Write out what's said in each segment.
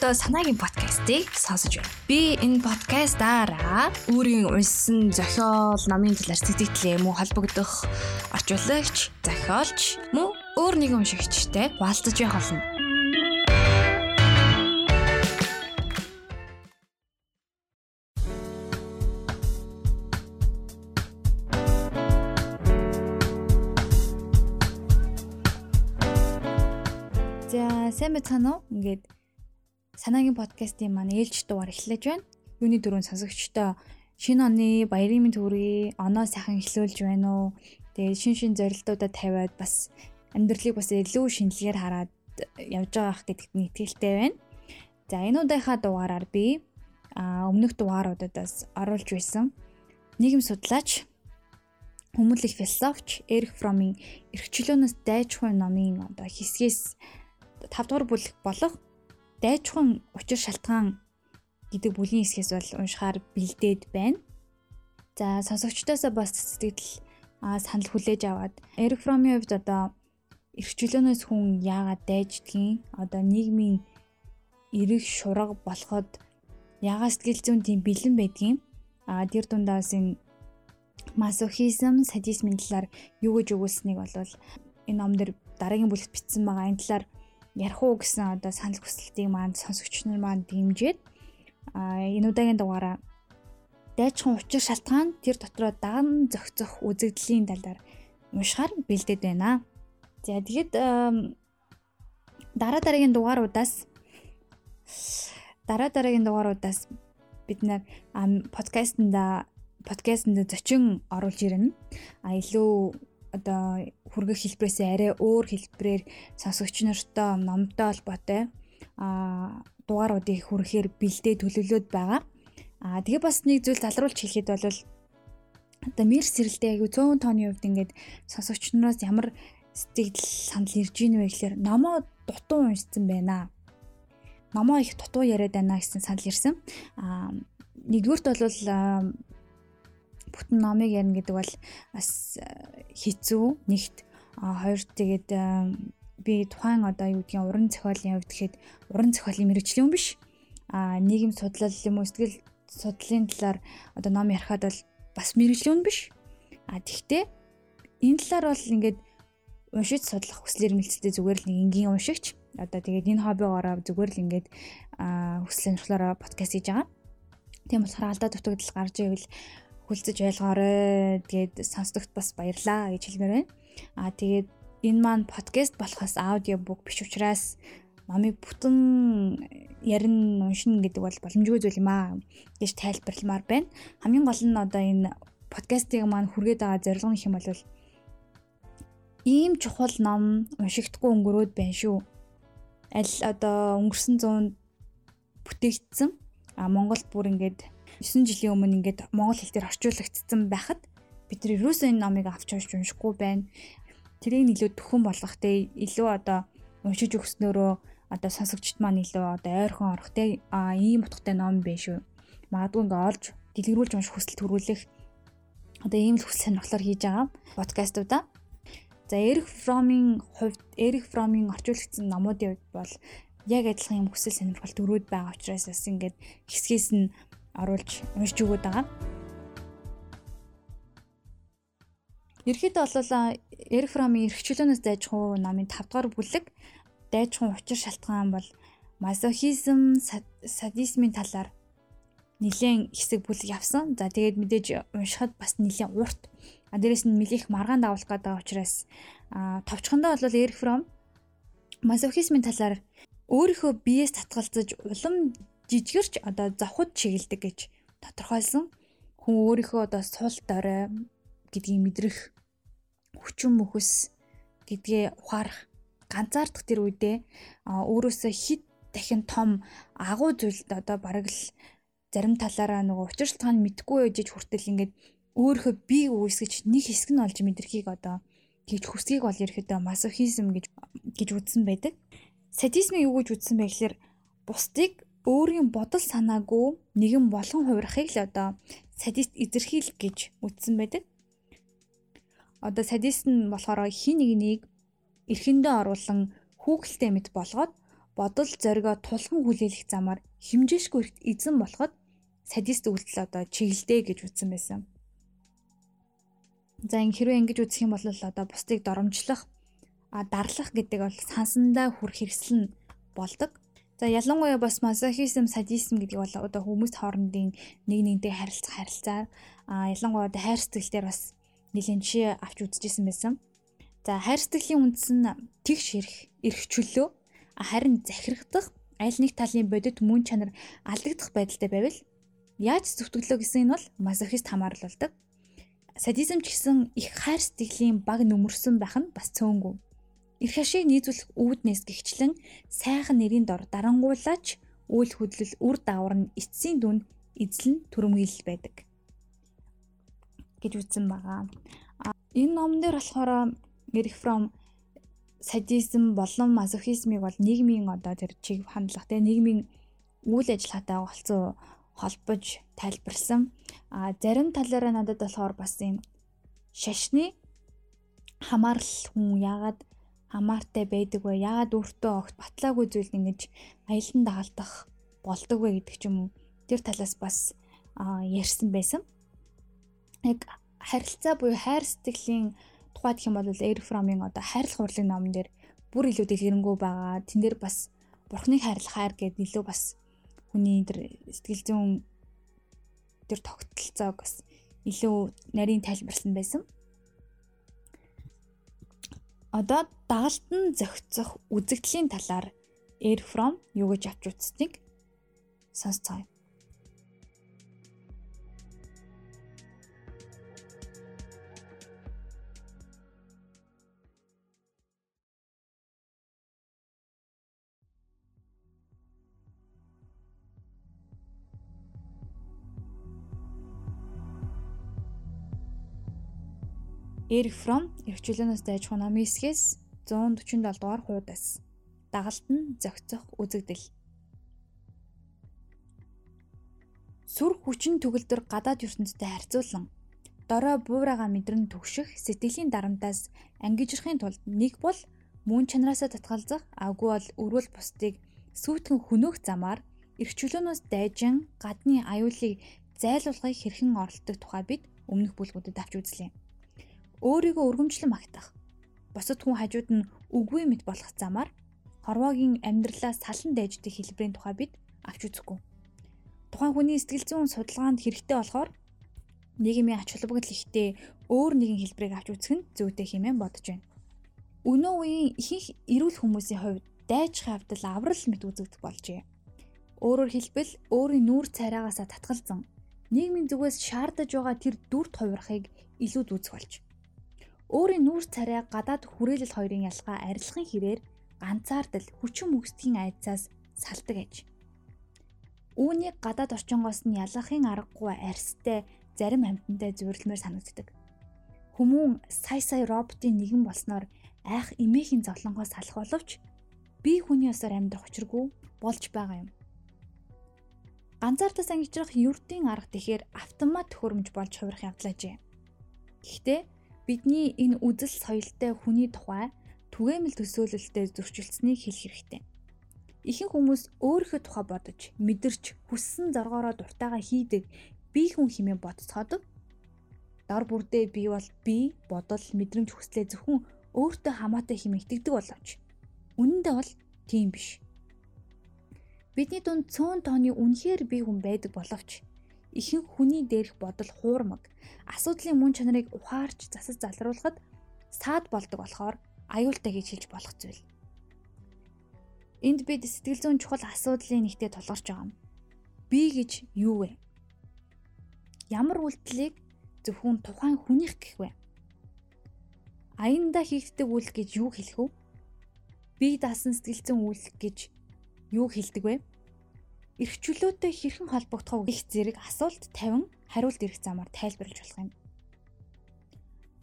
одоо санаагийн подкастыг сонсож байна. Би энэ подкастаараа өөрийн уншсан зохиол, номын талаар сэтгэлээ мөн холбогдох орчуулагч, зохиолч мөн өөр нэгэн уншигчтай хуваалцаж явах болно. За сайн байцгаана уу? Ингээд санаагийн подкастын маань ээлж дугаар эхлэж байна. Юуны дөрөв сонсогчдоо шинэ оны баярын мэнд хүргэе. Оноо сайхан эхлүүлж байна уу? Тэгээ шин шин зорилтуудаа тавиад бас амьдралыг бас илүү шинэлгээр хараад явж байгаах гэдэгт нь итгэлтэй байна. За энэ удаагийн дугаараар би өмнөх дугааруудаас оруулж байсан нийгэм судлаач хүмүүлэх философч Эрих Фромын эрхчлөөнөөс дайчгүй номын одоо хэсгээс 5 дугаар бүлэг болох дайчхан учир шалтгаан гэдэг бүлийн хэсгээс бол уншихаар бэлдээд байна. За сонсогчдоосоо бас сэтгэл санал хүлээж аваад Эрик Фромын хувьд одоо эрхчлөөнөөс хүн яагаад дайждгийг одоо нийгмийн эрэг шурга болоход яагаад сэтгэл зүйн тийм бэлэн байдгийг а тэр дундаас энэ масохизм, садизмын талаар юу гэж өгүүлсэнийг бол энэ номдэр дараагийн бүлэгт бичсэн байгаа. Энэ талаар ярих уу гэсэн одоо санал хүсэлтийг маань сонсогч нар маань дэмжиж а энэ удаагийн дугаараа дайчхан учир шалтгаан тэр дотроо дан зохицох үзэгдлийн талаар уншихаар бэлдээд байна. За тэгэд дараа дараагийн дугааруудаас дараа дараагийн дугааруудаас бид нэр подкастнда подкастнда зочин оруулж ирнэ. А илүү одоо хүргэх хэлбэрээс арай өөр хэлбэрээр сонсогч нартай номтой холбоотой а дугааруудыг хүрэхээр бэлдээ төлөвлөд байгаа. А тэгээ бас нэг зүйл залруулж хэлэхэд бол одоо мэр сэрэлтэй аягүй 100 тооны хувьд ингээд сонсогч нараас ямар сэтгэл санал ирж ийн вэ гэхээр номоо дутуу уншсан байна. Номоо их дутуу яриад байна гэсэн санал ирсэн. А нэгдүгürt бол бүтэн номыг ярина гэдэг бол бас э, хэцүү нэгт. Хоёр тэгээд э, би тухайн одоо юу гэдгийг уран зохиолын хувьд гэхэд уран зохиолын мэрэгжлийн хүн биш. А нийгэм судлал юм уу? Сэтгэл судлалын талаар одоо ном ярихад бол бас мэрэгжлийн хүн биш. А тэгтээ энэ талаар бол ингээд уншиж судлах хүслээр мэлцтэй зүгээр л нэг энгийн уншигч. Одоо тэгээд энэ хоббигоороо зүгээр л ингээд хүсэл сонирхлоороо подкаст хийж байгаа. Тийм болохоор алдаа дутагдал гарч ивэл хүлцэж ойлгоорой. Тэгээд сонсдогт бас баярлаа гэж хэлмээр байна. Аа тэгээд энэ маань подкаст болохоос аудио бук биш учраас номыг бүтэн ярин уншина гэдэг бол боломжгүй зүйл юм аа гэж тайлбарламаар байна. Хамгийн гол нь одоо энэ подкастыг маань хүргээд байгаа зорилго нь хэм бол ийм чухал ном уншигдахгүй өнгөрөөд байна шүү. Аль одоо өнгөрсөн 100 бүтээгдсэн а Монголд бүр ингээд 9 жилийн өмнө ингээд монгол хэл дээр орчуулагдсан байхад бид нар ерөөсөө энэ номыг авч уншиж уншихгүй байна. Тэрийг илүү төхөн болгох те илүү одоо уншиж өгснөөрөө одоо сонсогчд маань илүү одоо ойрхон орох те а ийм утгатай ном биш шүү. Магадгүй ингээ олж дэлгэрүүлж унших хүсэл төрүүлэх одоо ийм л хүсэл сонирхлоор хийж байгаа подкастуудаа. За Эрих Фромын хувьд Эрих Фромын орчуулагдсан номуудын хувьд бол яг адилхан юм хүсэл сонирхол төрөөд байгаа учраас бас ингээд хэсгээс нь оруулж уншиж өгöd байгаа. Ерхэд бол Эрик Фромын эрхчлөөнөөс дайжхуу намын 5 дугаар бүлэг дайжхуу учир шалтгаан бол масохизм садизмын талаар нэлээд хэсэг бүлэг явсан. За тэгээд мэдээж уншихад бас нэлээд урт. А дээрэс нь нэлээх маргаан дагуулах гэдэг учраас товчхондоо бол Эрик Фром масохизмын талаар өөрийнхөө биеэс татгалзаж улам жижигэрч одоо завхад чиглэдэг гэж тодорхойлсон. Хүн өөрийнхөө одоо сул дорой гэдгийг мэдрэх хүчин мөхөс гэдгээ ухаарах ганцаардах тэр үедээ өөрөөсөө хит дахин том агуу зүйлд одоо бараг л зарим талаараа нөгөө учир шалтгаан мэдгүй ээжж хүртэл ингээд өөрийнхөө бие үүсгэж нэг хэсэг нь олж мэдрэхийг одоо гэж хүсгийг бол ерөөдөө масохизм гэж гэж үзсэн байдаг. Садизмыг юу гэж үзсэн бэ гэхээр бусдыг өөрийн бодол санаагүй нэгэн болгон хувирахыг л одоо садист эзэрхийл гэж үздсэн байдаг. Одоо садист нь болохоор хин нэг нэг эрхэндээ оруулан хүүхэлтэй мэт болгоод бодол зоригоо тулхан хүлээлгэх замаар химжээшгүй эрт эзэн болоход садист үйлдэл одоо чиглэдэ гэж үзсэн байсан. За ин хэрвээ ингэж үзэх юм бол одоо бусдыг доромжлох, а дарлах гэдэг бол сансандаа хүр хэрэгсэл нь болдог. За ялангуяа бас мазохизм, садизм гэдэг бол одоо хүмүүс хоорондын нэг нэгнтэй харилцах харилцаа а ялангуяа одоо хайр сэтгэлдэр бас нэлийн жишээ авч үзчихсэн байсан. За хайр сэтгэлийн үндэс нь тэгш ирэх, эрх чөлөө харин захирагдах аль нэг талын бодит мөн чанар алдагдах байдалтай байвал яаж зүтгэлөө гэсэн энэ бол мазохист хамааралдаг. Садизм ч гэсэн их хайр сэтгэлийн баг нөмөрсөн байх нь бас цөөнгүй. Эрх ашиг нийцүүлэх үүднээс гихчлэн сайхан нэрийн дор дарангуулаач үйл хөдлөл үр даавар нь эцсийн дүн эзлэн төрөмгийл байдаг гэж үзсэн байгаа. Энэ номон дээр болохоор Эрих Фром садизм болон мазохизмыг бол нийгмийн одоо тэр чиг хандлага те нийгмийн үйл ажиллагаатай голцоо холбож тайлбарлсан. А зарим талаараа надад болохоор бас юм шашны хамаарал хүн яагаад хамаартай байдаг вэ? Яагаад өөртөө огт батлаагүй зүйл ингэж аялан дагалдах болдог вэ гэдэг ч юм уу. Тэр талаас бас ярьсан байсан. Яг харилцаа буюу хайр сэтгэлийн тухайд юм бол Air From-ийн одоо хайрлах урлагийн номон дээр бүр илүү дэлгэрэнгүй байгаа. Тэн дээр бас бурхныг хайрлах хайр гэдэг илүү бас хүний тэр сэтгэл зүйн тэр тогтолцоог бас илүү нарийн тайлбарлсан байсан одоо дагалдан зохицох үзэгдлийн талаар Air From юу гэж авч үзснэг сонсцгоё. Эрик Фром эрхчлөөнөөс дайж хуна мисгээс 147 дугаар хуудас. Дагалт нь зохицох үзэгдэл. Сүр хүчин төгөлдөр гадаад ертөнцтэй харьцуулан дорой буурайгаа мэдрэн түгших сэтгэлийн дарамтаас ангижрахын тулд нэг бол мөн чанараасаа татгалзах агуу бол өрөөл бусдыг сүйтгэн хөнөөх замаар эрх чөлөөнөөс дайжин гадны аюулыг зайлуулахыг хэрхэн оролдог тухай бид өмнөх бүлгүүдэд авч үзлээ өөрийгөө өргөмжлөн магтах. Бусад хүн хажууд нь үгүй мэд болох замаар хорвоогийн амьдралаас салан дайждаг хэлбэрийн тухай бид авч үзэхгүй. Тухайн хүний сэтгэл зүйн судалгаанд хэрэгтэй болохоор нийгмийн ач холбогдол ихтэй өөр нэгэн хэлбэрийг авч үзэх нь зүйтэй хэмээн бодож байна. Өнөө үеийн ихэнх эрүүл хүмүүсийн хувьд дайжих явдал аврал мэт үзэгдэх болжээ. Өөрөөр хэлбэл өөрийн нүүр царайгаасаа татгалзан нийгмийн зүгээс шаардаж байгаа тэр дүрт хувирахыг илүү үзэх болж Өөрийн нүүр царай гадаад хүрээлэл хоёрын ялгаа арилгахын хэрээр ганцаардал хүчин мөсдгийн айдсаас салдаг аж. Үүнийг гадаад орчингоос нь ялгахын аргагүй арьстай зарим амьтантай зүйрлэмээр санагддаг. Хүмүүн сая сая роботын нэгэн болсноор айх эмээхийн зовлонгоос салах боловч би хүний ёсоор амьдрах учиргүй болж байгаа юм. Ганцаардаас ангижрах юртийн арга тэгэхээр автомат төхөөрөмж болж хувирах явдлаажээ. Гэхдээ Бидний энэ үзэл соёлтой хүний тухай түгээмэл төсөөлөлтөд зөрчилдсэнийг хэлэх хэрэгтэй. Ихэнх хүмүүс өөрийнхөө тухай бодож, мэдэрч, хүссэн зоргоороо дуртайгаа хийдэг бие хүн хэмээн бодцоход дор бүрдээ би бол би бодол мэдрэмж хүслээ зөвхөн өөртөө хамаатай хэмээн итгэдэг боловч үнэндээ бол тийм биш. Бидний дунд цөөн тооны үнэхээр бие хүн байдаг боловч ихэнх хүний дээрх бодол хуурмаг асуудлын мөн чанарыг ухаарч засаж залруулахад саад болдог болохоор аюултай гэж хэлж болох зүйл. Энд бид сэтгэл зүйн чухал асуудлын нэгтээ тулгарч байгаа юм. Би гэж юу вэ? Ямар үйлдэлийг зөвхөн тухайн хүнийх гэх вэ? Аяндаа хийгддэг үйл гэж юу хэлэх вэ? Би даасан сэтгэл зүйн үйл гэж юу хэлдэг вэ? Эрх чөлөөтэй хэрхэн холбогдох вэ гэх зэрэг асуулт 50 хариулт ирэх замаар тайлбарлаж болох юм.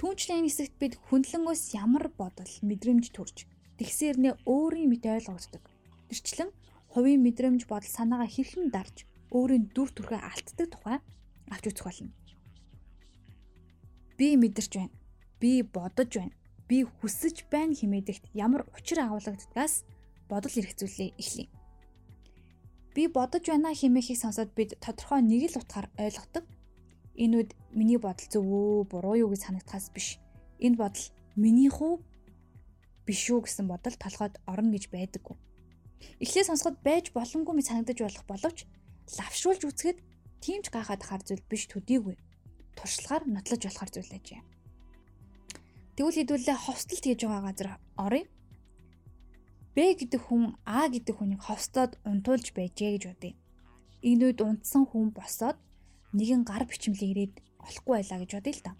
Түүнчлэн энэ хэсэгт бид хүндлэнгөөс ямар бодол, мэдрэмж төрж тэгсээр нэ өөрийн мэт ойлгогддог. Тэрчлэн хувийн мэдрэмж бодол санаагаа хэрхэн дарж өөрийн дүр төрхөө алддаг тухай авч үзэх болно. Би мэдэрч байна. Би бодож байна. Би хүсэж байна хэмээдэгт ямар учир агуулгадгаас бодол эргэцүүлээ эхлэе. Би бодож байна хэмээхийг сонсоод бид тодорхой нэг л утгаар ойлгодог. Энэ үед миний бодол зөв үү, буруу юу гэж санагдахаас биш. Энэ бодол миний хуу биш үү гэсэн бодол толгойд орно гэж байдаггүй. Эхлээ сонсоход байж боломгүй мэт санагдаж болох боловч лавшруулж үзэхэд тийм ч гайхаад хар зүйл биш төдийгүй. Туршлагаар нотлож болохоор зүйл ажээ. Тэгвэл хэдүүлээ хостелт хийж байгаа газар оръё. Б гэдэг хүн А гэдэг хүнийг хостоод унтуулж байжээ гэж бодъё. Үед унтсан хүн босоод нэгэн гар бичмлээ ирээд олохгүй байлаа гэж бодъё л да.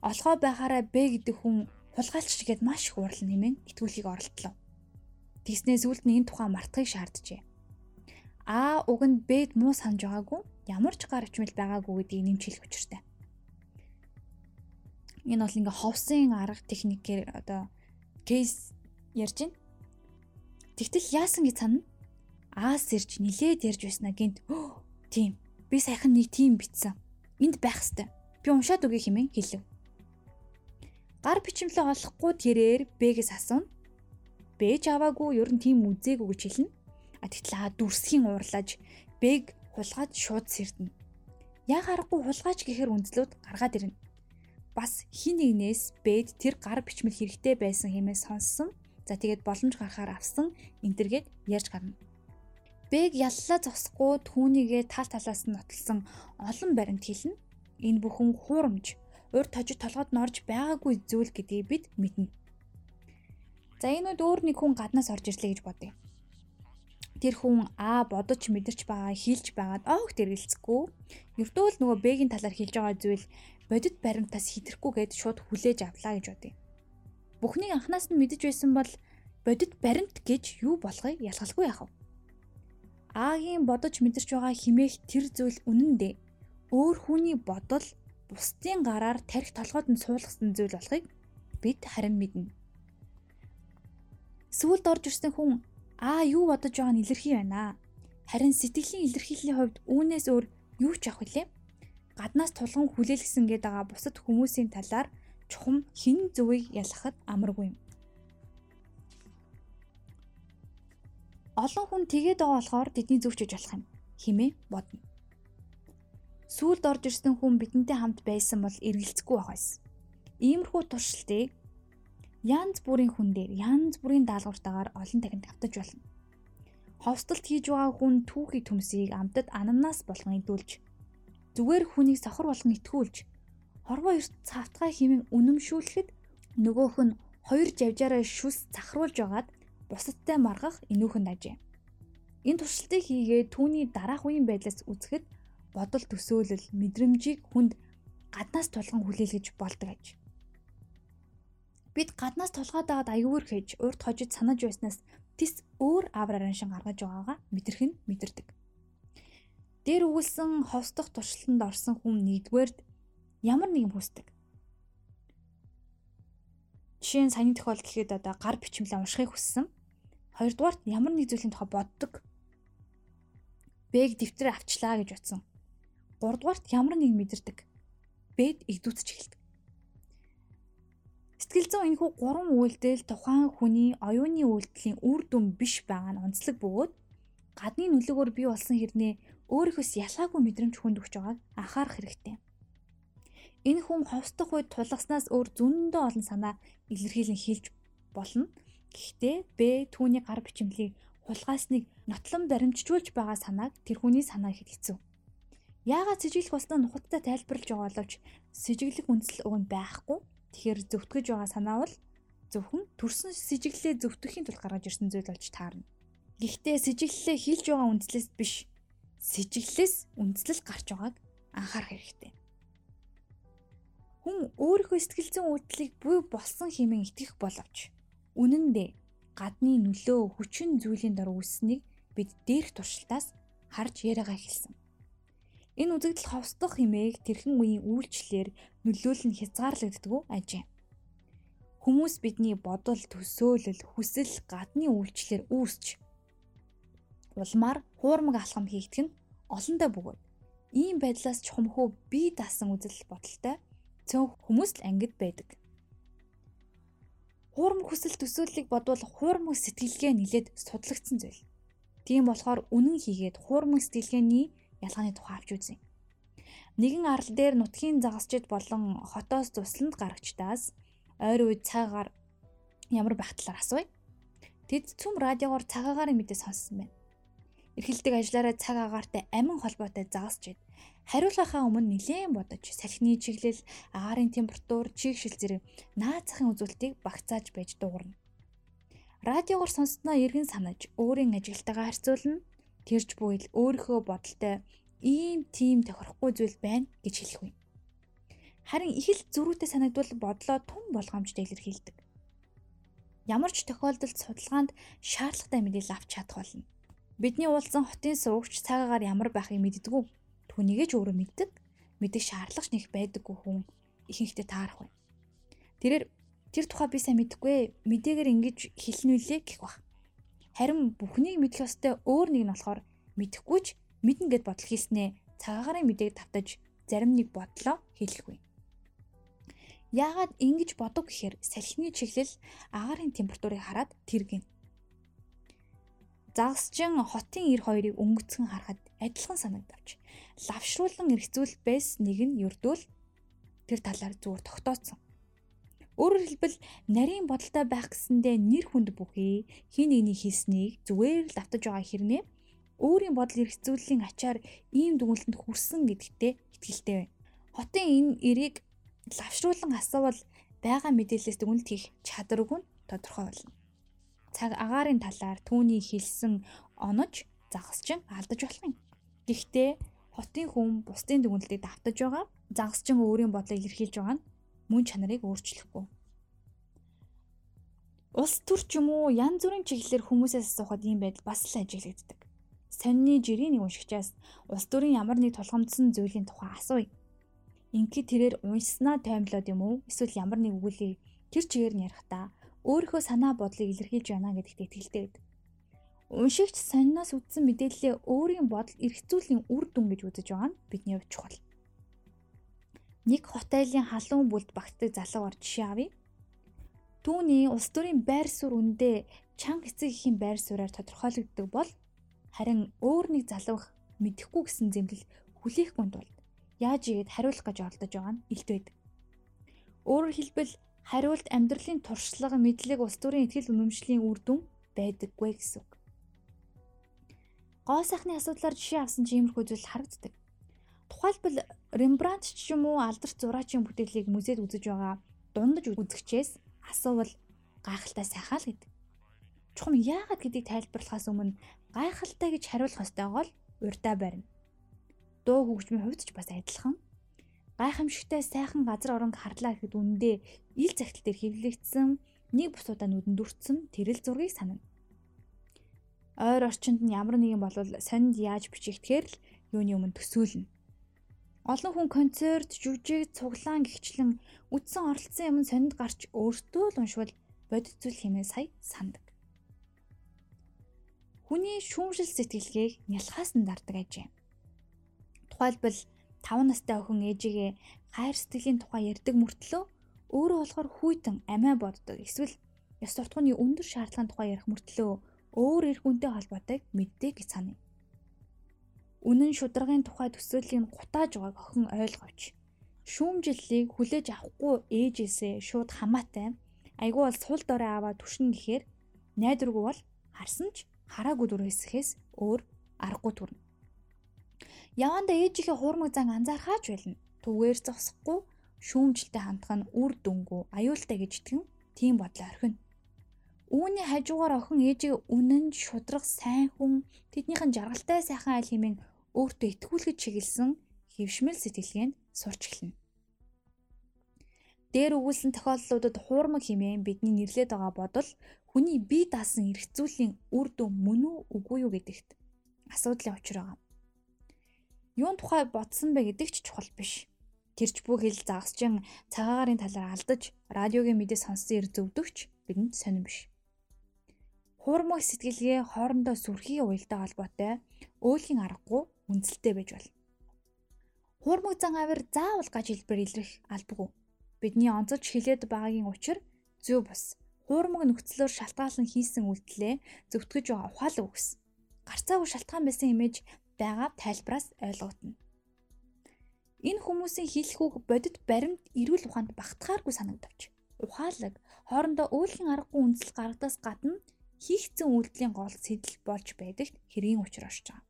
Олохоо байхаараа Б гэдэг хүн хулгайлч гэд маш их урал нэмэн итгүүлгийг оролдлоо. Тэгснээс үлд нь энэ тухай мартахыг шаарджээ. А уг нь Б-д муу санаж байгаагүй ямар ч гар бичмэл байгаагүй гэдгийг нэмжүүлэх учиртай. Энэ бол ингээ ховсын арга техникээр одоо кейс ярьж байна. Тэгтэл яасан гэж санана? Аас ирж нилээд ярьж байснаа гинт. Тийм. Би сайхан нэг тийм битсэн. Энд байх хэвээр. Би уншаад өгье хэмээн хэлв. Гар бичмлээ олохгүй тэрээр Б-гээс асууна. Б ч аваагүй ер нь тийм үзээгүй гэж хэлнэ. А тэгтэл аа дүрсхийн уурлаж Б-г хулгайд шууд сэрдэнэ. Яг харахгүй хулгайч гэхэр үндэслүүд гаргаад ирнэ. Бас хин нэгнээс Б-д тэр гар бичмэл хэрэгтэй байсан хэмээн сонссон За тэгээд боломж гарахаар авсан энтергээд ярьж гарна. Бэг яллаа зогсохгүй түүнийгээ тал талаас нь нотолсон олон баримт хэлнэ. Энэ бүхэн хуурамч, урд тожид толгойд норж байгаагүй зүйл гэдгийг бид мэднэ. За энэ үед өөр нэг хүн гаднаас орж ирлээ гэж бодъё. Тэр хүн аа бодож мэдэрч байгаа, хэлж байгаад оогт эргэлцэхгүй. Ердөө л нөгөө бэгийн талаар хэлж байгаа зүйл бодит баримтаас хитрэхгүй гэд шууд хүлээж авлаа гэж бодъё. Бүхнийг анханаас нь мэдэж байсан бол бодит баримт гэж юу болохыг ялгалгүй вэ? Агийн бодож мэдэрч байгаа химээх тэр зүйл үнэн дээ. Өөр хүний бодол бусдын гараар тарих толгойд нь суулгасан зүйл болохыг бид харин мэднэ. Сүүлд орж ирсэн хүн аа юу бодож байгааг нь илэрхий байна. Харин сэтгэлийн илэрхийллийн хувьд үүнээс өөр юу ч авах вүлээ? Гаднаас тулган хүлээлгсэн гээд байгаа бусад хүмүүсийн талаар чухам хин зүгийг ялахад амаргүй юм. Олон хүн тэгээд байгаа болохоор тэдний зөвчөж болох юм химээ бодно. Сүүлд орж ирсэн хүн бидэнтэй хамт байсан бол эргэлзэхгүй байх байсан. Иймэрхүү туршилтыг янз бүрийн хүн дээр янз бүрийн даалгавартаагаар олон дахин давтаж болно. Ховстолт хийж байгаа хүн түүхий төмсийг амтад ананаас болгон идүүлж зүгээр хүнийг сохор болгон итгүүлж хорвоо эрт цавтгай хэмээн үнэмшүүлэхэд нөгөөх нь хоёр жавжаараа шүс цахруулж байгаад бусадтай маргах энүүхэн дажээ. Энэ туршилтыг хийгээд түүний дараах үеийн байдлаас үзэхэд бодол төсөөлөл мэдрэмжийг хүнд гаднаас тулган хүлээлгэж болдог аж. Бид гаднаас тулгаад аваад аюур хийж урд хожид санаж байснаас тис өөр аврарын шин гаргаж байгаагаа мэдрэх нь мэдэрдэг. Дээр өгүүлсэн ховсдох туршилтанд орсон хүн нэгдүгээрд ямар нэгэн хүсдэг. Жишээ нь саяны тохиол гэхэд одоо гар бичмлээ уншихыг хүссэн. Хоёрдугаарт ямар нэг зүйлийн тухай боддог. Бэг дэвтэр авчлаа гэж утсан. Гуравдугаарт ямар нэг мэдэрдэг. Бэд игдүүцэж эхэлдэг. Сэтгэл зүйн энэхүү гурван үйлдэл тухайн хүний оюуны үйлдэлийн үр дүн биш байгаа нь онцлог бөгөөд гадны нөлөөгөөр бий болсон хэрнээ өөрийнхөөс ялгаагүй мэдрэмж хүнд өгч байгааг анхаарах хэрэгтэй. Энэ хүн ховсдох үед тулгаснаас өөр зөндөө олон санаа илэрхийлэн хэлж болно. Гэхдээ Б түүний гар бичмлийг хулгайсныг нотлон баримтжуулж байгаа санааг тэр хүний санаа ихэд хэцүү. Яагаад сэжиглэх болсноо нухадтай тайлбарлаж байгаа боловч сэжиглэх үндсэл уг нь байхгүй. Тэгэхээр зөвтгөж байгаа санаа бол зөвхөн төрсөн сэжиглэлээ зөвтгөхийн тулд гаргаж ирсэн зүйл болж таарна. Гэхдээ сэжиглэлээ хилж байгаа үндслээс биш сэжиглэлээс үндслэл гарч байгааг анхаарах хэрэгтэй. Хүн өөрийнхөө сэтгэл зүйн үйлдэлийг буй болсон хэмээн итгэх боловч үнэн дээр гадны нөлөө хүчин зүйлийн дор үүссэнийг бид дээрх туршилтаас харж яриагаа эхэлсэн. Энэ үзэгдэл ховсдох хэмээг тэрхэн үеийн үйлчлэлээр нөлөөлн хязгаарлагддаггүй ажээ. Хүмүүс бидний бодол, төсөөлөл, хүсэл гадны үйлчлэлээр үүсч улмаар хуурмаг алхам хийгдэх нь олондоо бөгөөд ийм байдлаас чухамхөө бие даасан үзэл бодолтой цөөн хүмүүс л ангид байдаг. Хуурмаг хүсэл төсөөллийг бодвол хуурмаг сэтгэлгээ нилээд судлагдсан зүйл. Тийм болохоор үнэн хийгээд хуурмаг сэтгэлгээний ялгааны тухай авч үзье. Нэгэн арал дээр нутгийн загасчид болон хотоос тусланд гарагчдаас ойр үед цагаагаар ямар байх талаар асууя. Тэд цүм радиогоор цагаагаар мэдээ сонссон байна. Эрхэлдэг ажлаараа цаг агаартай амин холбоотой загасчид хариулахаа өмнө нэлээд бодож салхины чиглэл, агаарын температур, чигшил зэрэг наад захын үзүүлэлтийг багцааж байж дуугарна. Радиогоор сонссноо эргэн санаж өөрийн ажилтайгаа харьцуулна. Тэрж буйл өөрийнхөө бодолтой ийм тийм тохирохгүй зүйл байна гэж хэлэх вэ. Харин их л зөрүүтэй санагдвал бодлоо тун болгоомжтой илэрхийлдэг. Ямар ч тохиолдолд судалгаанд шаардлагатай мэдээлэл авч чадах болно. Бидний уулзсан хотын суугч цагаагаар ямар байхыг мэддэггүй түүнийгээ ч өөрөө мэддэг. Мэдэх шаардлагач нэг байдаггүй хүн ихэнхдээ таарах байна. Тэрээр тэр тухай би сайн мэдэхгүй мэдээгээр ингэж хэлнүүлээ гэх баг. Харин бүхнийг мэдэх ёстой өөр нэг нь болохоор мэдэхгүй ч мэднэ гэд бодол хийснээ цагаагаар мэдээг тавтаж зарим нэг бодлоо хэлэхгүй. Яагаад ингэж бодог гэхээр салхины чиглэл агаарын температурыг хараад тэр гин. Загасчин хотын эр хоёрыг өнгөцгөн харахад адилхан санагдавч лавшруулан эргцүүл байс нэг нь юрдүүл тэр талаар зүгээр тогтооцсон. Өөрөөр хэлбэл нарийн бодолтой байх гэсэндээ нэр хүнд бүхий хин нэгний хийснийг зүгээр л давтаж байгаа хэрнээ өөрийн бодол эргцүүллийн ачаар ийм дүгнэлтэнд хүрсэн гэдэгтээ итгэлтэй байна. Хотын энэ эрийг лавшруулан асуувал байгаа мэдээлэлээс дүгнэлт хийх чадваргүй тодорхой болно. Цаг агаарын талаар түүний хэлсэн онож загасчин алдаж болох юм. Гэхдээ хотын хүн бусдын дүгнэлтийг давтаж байгаа загасчин өөрийн бодлыг илэрхийлж байгаа нь мөн чанарыг өөрчлөхгүй. Улс төр ч юм уу янз бүрийн чиглэлээр хүмүүсээс асуухад ийм байдал бас л ажиглагддаг. Сонины жирийн нэг уншигчаас улс төрийн ямар нэг тулгамдсан зүйлийн тухай асууя. Ингээд тэрээр уншснаа таймлоод юм уу? Эсвэл ямар нэг өгүүлийг тэр чигээр нь ярихдаа өөрийнхөө санаа бодлыг илэрхийлж байна гэдэгт итгэлтэй байдаг. Уншигч сониноос үтсэн мэдээллээ өөрийн бодол эргцүүлийн үр дүн гэж үзэж байгаа нь бидний хувьд чухал. Нэг хот айлын халуун бүлд багтдаг залуугаар жишээ авъя. Түүний улс төрийн байр суурь үндэ чанга эцэг ихийн байр сууриар тодорхойлогддог бол харин өөр нэг залуух мэдэхгүй гэсэн зэмлэл хүлээхгүй тулд яаж игээд хариулах гэж оролдож байгаа нь илт байдаг. Өөрөөр хэлбэл хариулт амьдралын туршлага, мэдлэг, улс төрийн ихтгэл үнэмшлийн үр дүн байдаггүй гэсэн үг. Гоо сайхны асуудлаар жишээ авсан чи иймэрхүү зүйл харагддаг. Тухайлбал Рембрандт ч юм уу алдарч зураачийн бүтээлийг музейд үзэж байгаа дундаж үзэгчээс асуувал гайхалтай сайхаа л гэдэг. Чухам яагаад гэдгийг тайлбарлахаас өмнө гайхалтай гэж хариулах ёстойгоо л урдаа барина. Дуу хөгжмийн хувьд ч бас адилхан. Гайхамшигтай сайхан газар оронг харлаа гэхэд үндэ ил загтал дээр хэвлэгдсэн нэг бусуудаа нүдэн дүрцсэн тэрэл зургийг санана. Ойр орчинд нь ямар нэгэн болвол сонинд яаж бичигдэхээр л юуны өмнө төсөөлнө. Олон хүн концерт, жүжиг, цуглаан гихчлэн үтсэн оролцсон юм сонинд гарч өөртөө л уншвал бодит зүйл хэмээн сая сандаг. Хүний шүүмжил сэтгэлгээг нялхаас нь дардаг ажээ. Тухайлбал 5 настай охин ээжигээ хайр сэтгэлийн тухай ярьдаг мөртлөө өөрөө болохоор хүйтэн амиа боддог. Эсвэл ёс суртахууны өндөр шаардлагын тухай ярих мөртлөө өөр эрх үнтэй холбоотой мэддэг гэж саная. Үнэн шударгын тухай төсөөллийг гутааж байгааг охин ойлговч шүүмжиллийг хүлээж авахгүй ээжээсээ шууд хамаатай айгүй бол сул дорой аваад түшин гэхээр найдваргүй бол харсан ч хараагүй дүр хэсгээс өөр аргагүй төрнө. Яванда ээжийнхээ хуурмаг зан анзаархаач байлна. Түгээр зогсохгүй шүүмжлэлтэй хандах нь үр дүнгүй аюултай гэж итгэн тийм бодлоо орхино. Үүний хажуугаар охин ээжийг үнэн шудраг сайн хүн тэднийх нь жаргалтай сайхан айл хэмээн өөртөө итгүүлгэж чиглэсэн хөвшмөл сэтгэлгээнд сурч эхэлнэ. Дээр өгүүлсэн тохиолдлуудад хуурмаг хэмээн бидний нэрлээд байгаа бодол хүний бие даасан эргцүүлийн үр дүн мөн үү үгүй юу гэдэгт асуудлын учир байгаа. Юун тухай бодсон бэ гэдэг ч чухал биш. Тэрч бүх хэл загасчин цагаагаарын талаар алдаж радиогийн мэдээ сонссон ир зөвдөгч бидэнд сонирн биш. Хуурмаг сэтгэлгээ хоорондоо сүрхий уялдаа холбоотой өөлхийн аргагүй үнэлэлтэй байж болно. Хуурмаг зан авир заавал гаж хэлбэр илрэх албагүй. Бидний онцолж хилээд байгаагийн учир зөв бус хуурмаг нөхцлөөр шалтгаалan хийсэн үйлдэлээ зөвтгөж ухаалаг үгс. Гарцаагүй шалтгаан байсан имиж байгаа тайлбараас ойлгогдно. Энэ хүмүүсийн хийх үг бодит баримт эрүүл ухаанд багтахааргүй санагдавч. Ухаалаг хоорондоо өөрхийн аргагүй үндэслэл гаргадаас гадна хийгдсэн үйлдэлийн гол сэтэл болж байдагт хэргийн орж байгаа.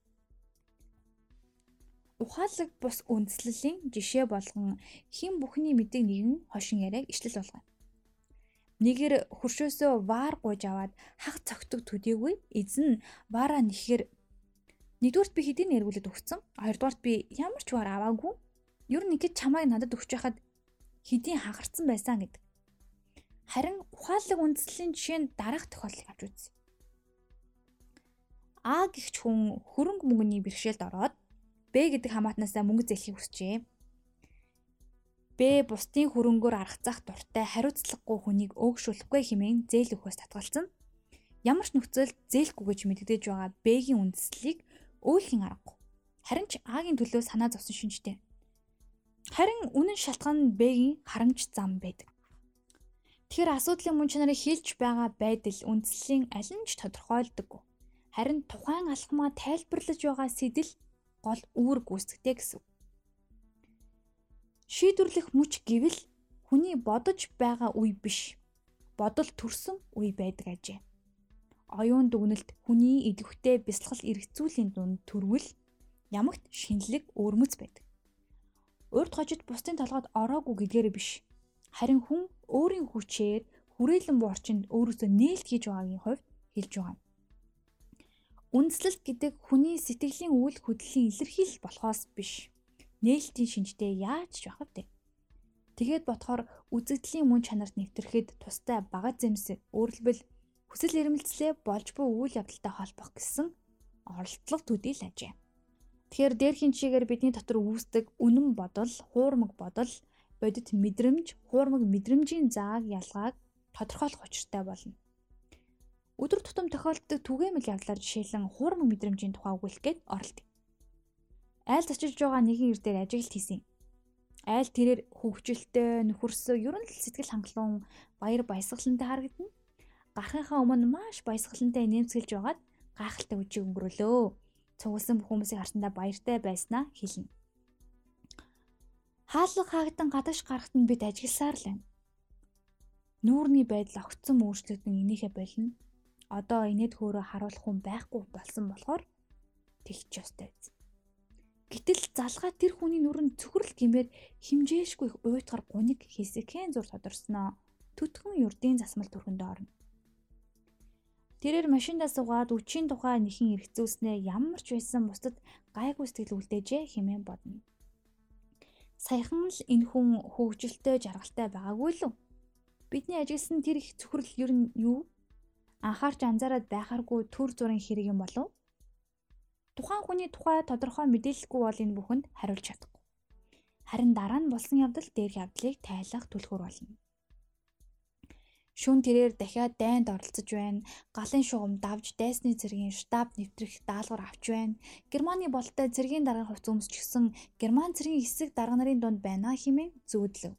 Ухаалаг бус үндэслэлийн жишээ болгон хэн бүхний мэдэг нэгэн хошин яриаг ишлэл болгоно. Нэгээр хөршөөсөө ваар гуйж аваад хаг цогтөг төдийгүй эзэн ваараа нэхэр нэгдүгürt би хэдийн эргүүлээд өгсөн. Хоёрдугаарт би ямар ч ваар аваагүй. Ер нь ингэж чамайг надад өгч байхад хэдийн хагарцсан байсан гэдэг. Харин ухаалаг үндэслэлийн жишээ нь дараах тохиолдлыг авч үзье. А гихч хүн хөрөнгө мөнгөний бэрхшээлд ороод Б гэдэг хамаатнасаа мөнгө зээлхийг хүсжээ. Б бусдын хөрөнгөөр аргацах дуртай хариуцлагагүй хүнийг өөгшүүлэхгүй хэмээн зээл өгөхөөс татгалцсан. Ямар ч нөхцөлд зээлэхгүй гэж мэддэж байгаа Б-гийн үндэслэлийг өөлхийн аргагүй. Харин ч А-гийн төлөө санаа зовсон шинжтэй. Харин үнэн шалтгаан нь Б-гийн харамж зам байдаг. Тэгэхээр асуудлын мөн чанарыг хилж байгаа байдал үндслийн аль нь ч тодорхойлдоггүй. Харин тухайн алхмаа тайлбарлаж байгаа сэтэл гол үүр гүйцэтгэдэг гэсэн. Шийдвэрлэх мүч гэвэл хүний бодож байгаа үе биш. Бодол төрсөн үе байдаг ажээ. Оюун дүгнэлт хүний идэвхтэй бясалгал эргэцүүлийн дунд төрвөл ямагт шинэлэг өөрмөц байдаг. Урд хожид бусдын толгойд ороогүй гэдгээр биш. Харин хүн өөрийн хүчээр хүрээлэн буй орчинд өөрөөсөө нээлт хийж байгаагийн хувьд хэлж байгаа. Үндслэлт гэдэг хүний сэтгэлийн үйл хөдлөлийн илэрхийлэл болохоос биш. Нээлтийн шинжтэй яаж ч байх вэ? Тэгээд ботхоор үзэгдлийн мөн чанарт нэвтрэхэд тустай бага зэмсэг өөрөлдвөл хүсэл эрмэлзлээ болж буй үйл явдалтай холбох гэсэн оролдлого төдийл ажээ. Тэгэхээр дээрхийн чигээр бидний дотор үүсдэг үнэн бодол, хуурмаг бодол бодит мэдрэмж, хуурмаг мэдрэмжийн зааг ялгааг тодорхойлох учиртай болно. Өдөр тутам тохиолддог түгээмэл явдлаар жишээлэн хуурмаг мэдрэмжийн тухай өгүүлгээд оролдъё. Айл зочилж байгаа нэгэн ир дээр ажиглалт хийсэн. Айл тэрээр хөвгчлөлтэй, нөхөрсөө, ер нь л сэтгэл хангалуун, баяр баясгалантай харагдана. Гарахынхаа өмнө маш баясгалантай нэмсгэлж байгаад гайхалтай үжиг өнгөрөөлөө. Цугулсан бүх хүмүүсийг харсандаа баяртай байснаа хэлнэ. Хаалга хаагдан гадагш гарахт нь бид ажигласаар л байна. Нүүрний байдал огцсон өөрчлөгдөн энийхэ болно. Одоо инээд хөөрөө харуулах хүн байхгүй болсон болохоор тэгч ёстой биз. Гэтэл залгаа тэр хүний нүрэн цөхрөл гимээр химжээшгүй их уйтгар гуниг хэсэгхэн зур тодорсноо төтгөн юрдийн засмал түрхэнд орно. Тэрээр машиндаа суугаад үчийн тухай нэхэн эргцүүлснээ ямар ч байсан бусдад гайгүй сэтгэл үлдээжээ хэмээн бодно. Саяхан л энэ хүн хөвгөлтэй жаргалтай байгаагүй л үү? Бидний ажигласан тэр их цөхрөл ер нь юу? Анхаарч анзаараад байхааргүй төр зургийн хэрэг юм болов? Тухайн хүний тухай тодорхой мэдээлэлгүй бол энэ бүхэнд хариулж чадахгүй. Харин дараа нь болсон явдал дээрх явдлыг тайлах түлхүүр болно. Шүн тэрээр дахиад дайнд оролцож байна. Галын шугам давж дайсны цэргийн штаб нэвтрэх даалгавар авч байна. Германы болтой цэргийн даргын хувьц өмсчихсэн Герман цэргийн хэсэг дарга нарын дунд байна хэмээн зүүдлэв.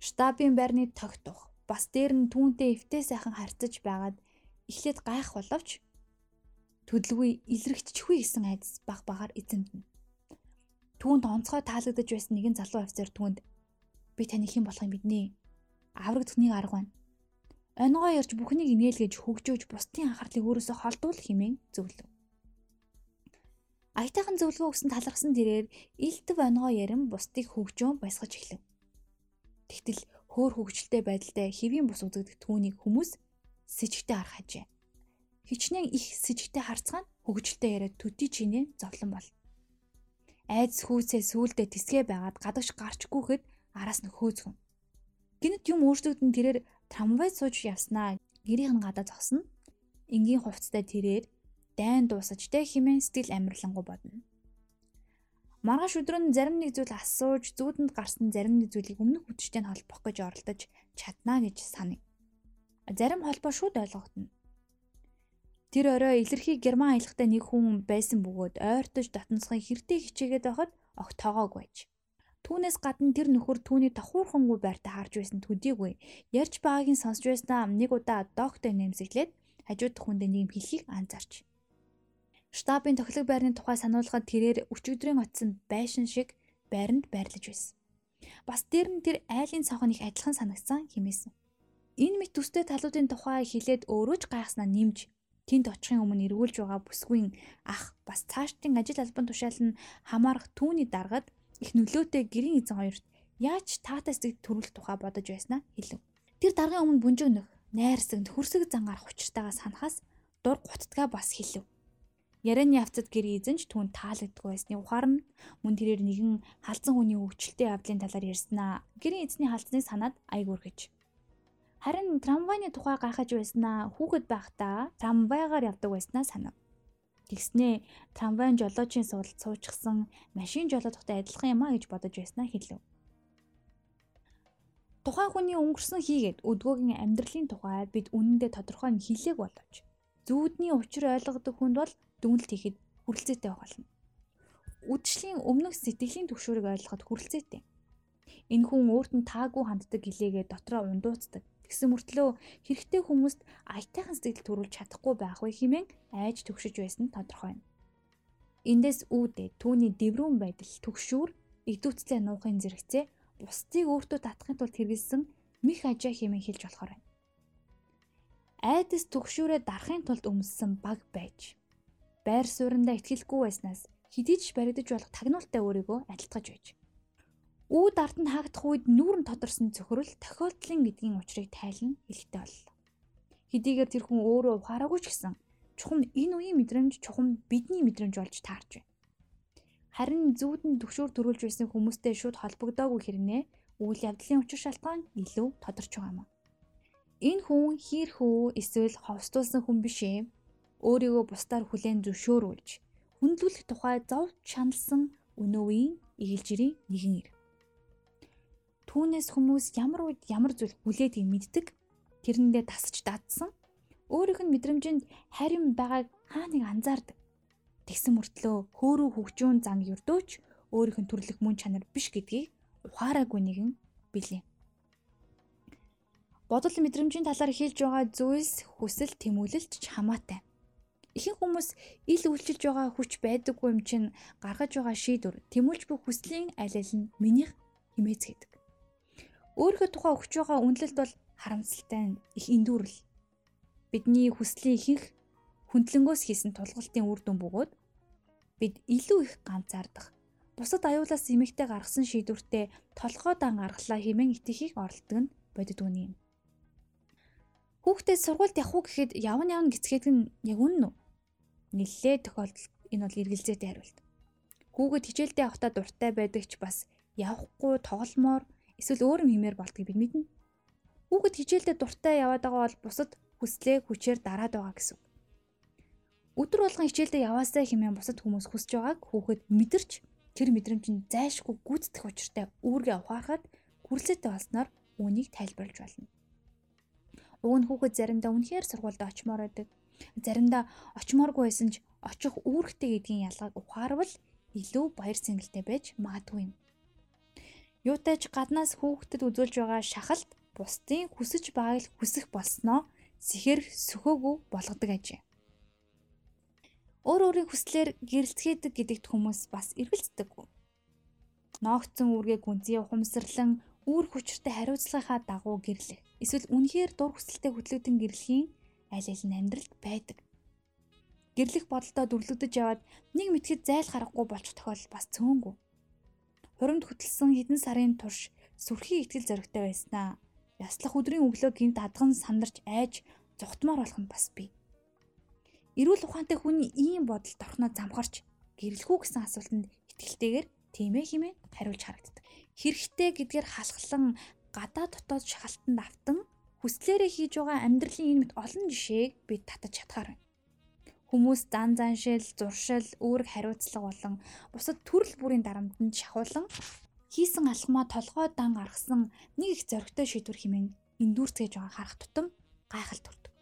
Штабын байрны тогтох бас дээр нь түүнтэй эвтэй сайхан харьцаж байгаад эхлээд гайх боловч төдөлгүй илэрхтчихвэ гэсэн айдас баг багаар эзэмдэнэ. Түүнд онцгой таалагдж байсан нэгэн залуу офицер түүнд би таны хэн болохыг мэднэ аврагдахныг арга байна. Онгоо ярьж бүхнийг инээлгэж хөгжөөж бусдын анхаарлыг өөрөөсөө холдуул хэмээн зөвлөв. Аятайхан зөвлөгөө өгсөн талархсан тэрээр илтэв онгоо ярин бусдыг хөгжөөн баясгаж эхлэв. Тэгтэл хөөр хөгжилтэй байдалтай хэвийн бус үзэгдэх түүнийг хүмүүс сэжигтэй харах хажээ. Хичнээн их сэжигтэй харцгаан хөгжилтэй яриад төдий чинээ зовлон бол. Айдс хүүсээ сүулдэ тисгээ байгаад гадагш гарчгүйхэд араас нь хөөцгөн. Гинэт юм өөрчлөгдөн тэрээр трамвай сууж явснаа гэрийнх нь гадаа зогсно. Энгийн хувцастай тэрээр дайн дуусаж тэ химэн сэтгэл амарлангуй бодно. Маргааш өдөр нь зарим нэг зүйл асууж зүүдэнд гарсан зарим нэг зүйлийг өмнөх үдштэй нь холбох гэж оролдож чаднаа гэж санав. Зарим холбоо шууд ойлгогдно. Тэр орой илэрхий герман аялахтай нэг хүн байсан бөгөөд ойртож татансахын хэртэй хичээгээд байхад огт тоогоог байж. Түүнээс гадна тэр нөхөр түүний тохуурхангүй байртаа харж байсан төдийгүй ярьж байгаагийн сонсч байснаа нэг удаа доктой нэмсэглээд хажууд хүндээ нэг хэлхийг анзаарч. Штабын тохилог байрны тухай сануулгад тэрээр өчигдрийн очсон байшин шиг байранд байрлаж байсан. Бас дээр нь тэр айлын цонхон их адилхан санагцсан хэмээсэн. Энэ мэт төстэй талуудын тухай хэлээд өөрөө ч гайхснаа нэмж тэнд очихын өмнө эргүүлж байгаа бүсгүйн ах бас цаашдын ажил албан тушаал нь хамаарах түүний даргад их нөлөөтэй гэрийн эзэн хоёрт яаж таатай сэтгэл төрүүлэх тухай бодож байснаа хэлв. Тэр даргын өмнө бүнжигнөх, найрсагд хөрсөг зангаар учиртайгаа санахаас дур гутдгаа бас хэлв. Ярианы явцад гэр эзэн ч түүнд таалагддгүй байсны ухаарна мөн тэрээр нэгэн халдсан хүний өвчлөлтийн явдлын талаар ярьснаа гэрийн эзний халдсныг санаад айгуур гэж. Харин трамвайны тухай гайхаж байснаа хүүхэд байхдаа трамвайгаар явдаг байснаа санав. Тэгснээ трамвайн жолоочийн суудалд суучихсан машин жолоодохтой адилхан юм а гэж бодож байснаа хэлв. Тухайн хүний өнгөрсөн хийгээд өдгөөгийн амьдралын тухай бид үнэндээ тодорхой нь хэлээг боловч зүүдний учир ойлгодог хүнд бол дүнэлт хийхэд хүрэлцээтэй болно. Үдшлийн өмнөх сэтгэлийн төвшөрийг ойлгоход хүрэлцээтэй. Энэ хүн өөрт нь таагүй ханддаг гэлээгээ дотроо ундууцдаг. Тэгсэн мөртлөө хэрэгтэй хүмүүст аятайхан сэтгэл төрүүлж чадахгүй байх вэ хэмээн айж төгшөж байсан тодорхой юм. Эндээс үүдээ түүний дэврүүн байдал төгшүүр идүүцлээ нуухын зэрэгцээ бусдыг өөртөө татахын тулд хэрэгэлсэн мих ажаа хэмээн хэлж болохоор байна. Айдас төгшүүрээ дарахын тулд өмссөн баг байж байр суурьндаа ихтгэлгүй байснаас хэдий ч баригдаж болох тагнуултай өөрийгөө адилтгаж байж. Үүд ард нь хаагдах үед нүүрэн тодорсон цөхрөл тохиолдлын гэдгийн учрыг тайлан хэлэхтэй боллоо. Хэдийгээр тэр хүн өөрөө ухаараагүй ч гэсэн чухам энэ үеийн мэдрэмж чухам бидний мэдрэмж болж таарч байна. Харин зүүдэн төвшөр төрүүлж байсан хүмүүстэй шууд холбогдоогүй хэрнээ үйл явдлын учир шалтгаан илүү тодорч байгаа юм. Энэ хүн хийрхүү эсвэл ховстуулсан хүн биш ээ өөрийгөө бусдаар хүлээн зөвшөөрүүлж хүндлүүлэх тухай зов чаналсан өнөө үеийн игэлжирийн нэгэн ир. Түүнээс хүмүүс ямар үед ямар зүйл хүлээдгийг мэддэг тэрэндээ тасч дадсан өөрийнх нь мэдрэмжинд харин байгааг хаа нэг анзаардаг. Тэгсэн мөртлөө хөөрөө хөгжүүн зан юрдөөч өөрийнх нь төрлөх мөн чанар биш гэдгийг ухаараагүй нэгэн билээ. Бодол мэдрэмжийн талаар хэлж байгаа зүйлс хүсэл тэмүүлэлт ч хамаатай. Ихэнх хүмүүс ил үйлчилж байгаа хүч байдаггүй юм чинь гаргаж байгаа шийдвэр тэмүүлж буй хүслийн аль нь минийх хэмээц гэдэг. Өөрийнхөө тухай өгч байгаа үнэлэлт бол харамсалтай их эндүүрэл. Бидний хүслийн ихэнх хүндлэнгөөс хийсэн тулгалтын үр дүн бөгөөд бид илүү их ганцаардах бусад аюулаас эмэгтэй гаргасан шийдвэртээ толгой дан гаргалаа хэмээн итгэхийг оролдог нь бодит үн юм. Хүүхдээ сургуульд явах уу гэхэд явна явна гэцгээд нь яг үнэн үү? Ниллээ тохиолдолд энэ бол эргэлзээтэй хариулт. Хүүхэд хичээлдээ явахдаа дуртай байдаг ч бас явахгүй тогломоор эсвэл өөр юм хэмээр болдгийг бид мэднэ. Хүүхэд хичээлдээ дуртай яваад байгаа бол бусад хүслээ хүчээр дараад байгаа гэсэн. Өдөр болгон хичээлдээ яваасаа хэмээн бусад хүмүүс хүсэж байгааг хүүхэд мэдэрч тэр мэдрэмж нь зайшгүй гүйцэтгэх учиртай үүргээ ухаарахад хүрлцээтэй болсноор үүнийг тайлбарлаж болно. Уг нь хүүхэд заримдаа үнэхээр сургуульд очимоор байдаг. Заримдаа очимооргүй байсан ч очих үүрэгтэй гэдгийн ялгааг ухаарвал илүү баяр сэнгэлтэй байж магадгүй юм. Юутайч гаднаас хүүхдэд үзүүлж байгаа шахалт бусдын хүсэж байгааг хүсэх болсноо сэхэр сөхөөгүй болгодог ажээ. Өөр өөрийн хүслээр гэрэлцгээдэг гэдэгт хүмүүс бас эргэлздэггүй. Ноогцсон үүргээ гүнзгий ухамсарлан үр хүчтэй хариуцлагынхаа дагуу гэрлэх. Эсвэл үнэхээр дур хүсэлтэд хөтлөгдөн гэрлэхийн аль аль нь амьдралд байдаг. Гэрлэх бодолдоо дүрлэгдэж яваад нэг мэтгэд зайл харахгүй болчих тохиолдол бас цөөнгүй. Хуримд хөтлсөн хэдэн сарын турш сүрхий ихтгэл зоригтой байснаа. Яслах өдрийн өглөө гинт адган сандарч айж зүхтмаар болох нь бас бий. Эрүүл ухаантай хүний ийм бодолд орхноо замхарч гэрлэх үү гэсэн асуултанд итгэлтэйгээр тийм ээ хэмээн хариулж харагддаг хэрэгтэй гэдгээр халахлан гадаа дотоод шахалтанд автан хүслээрээ хийж байгаа амьдралын энэ мэт олон жишээг бид татаж чадхаар байна. Хүмүүс зан заншил, зуршил, үүрэг хариуцлага болон бусад төрөл бүрийн дарамтанд шахуулан хийсэн алхмаа толгой дан гаргасан нэг их зоригтой шийдвэр хэмээн эндүүрцгээж байгаа харах тутам гайхалт төрдөг.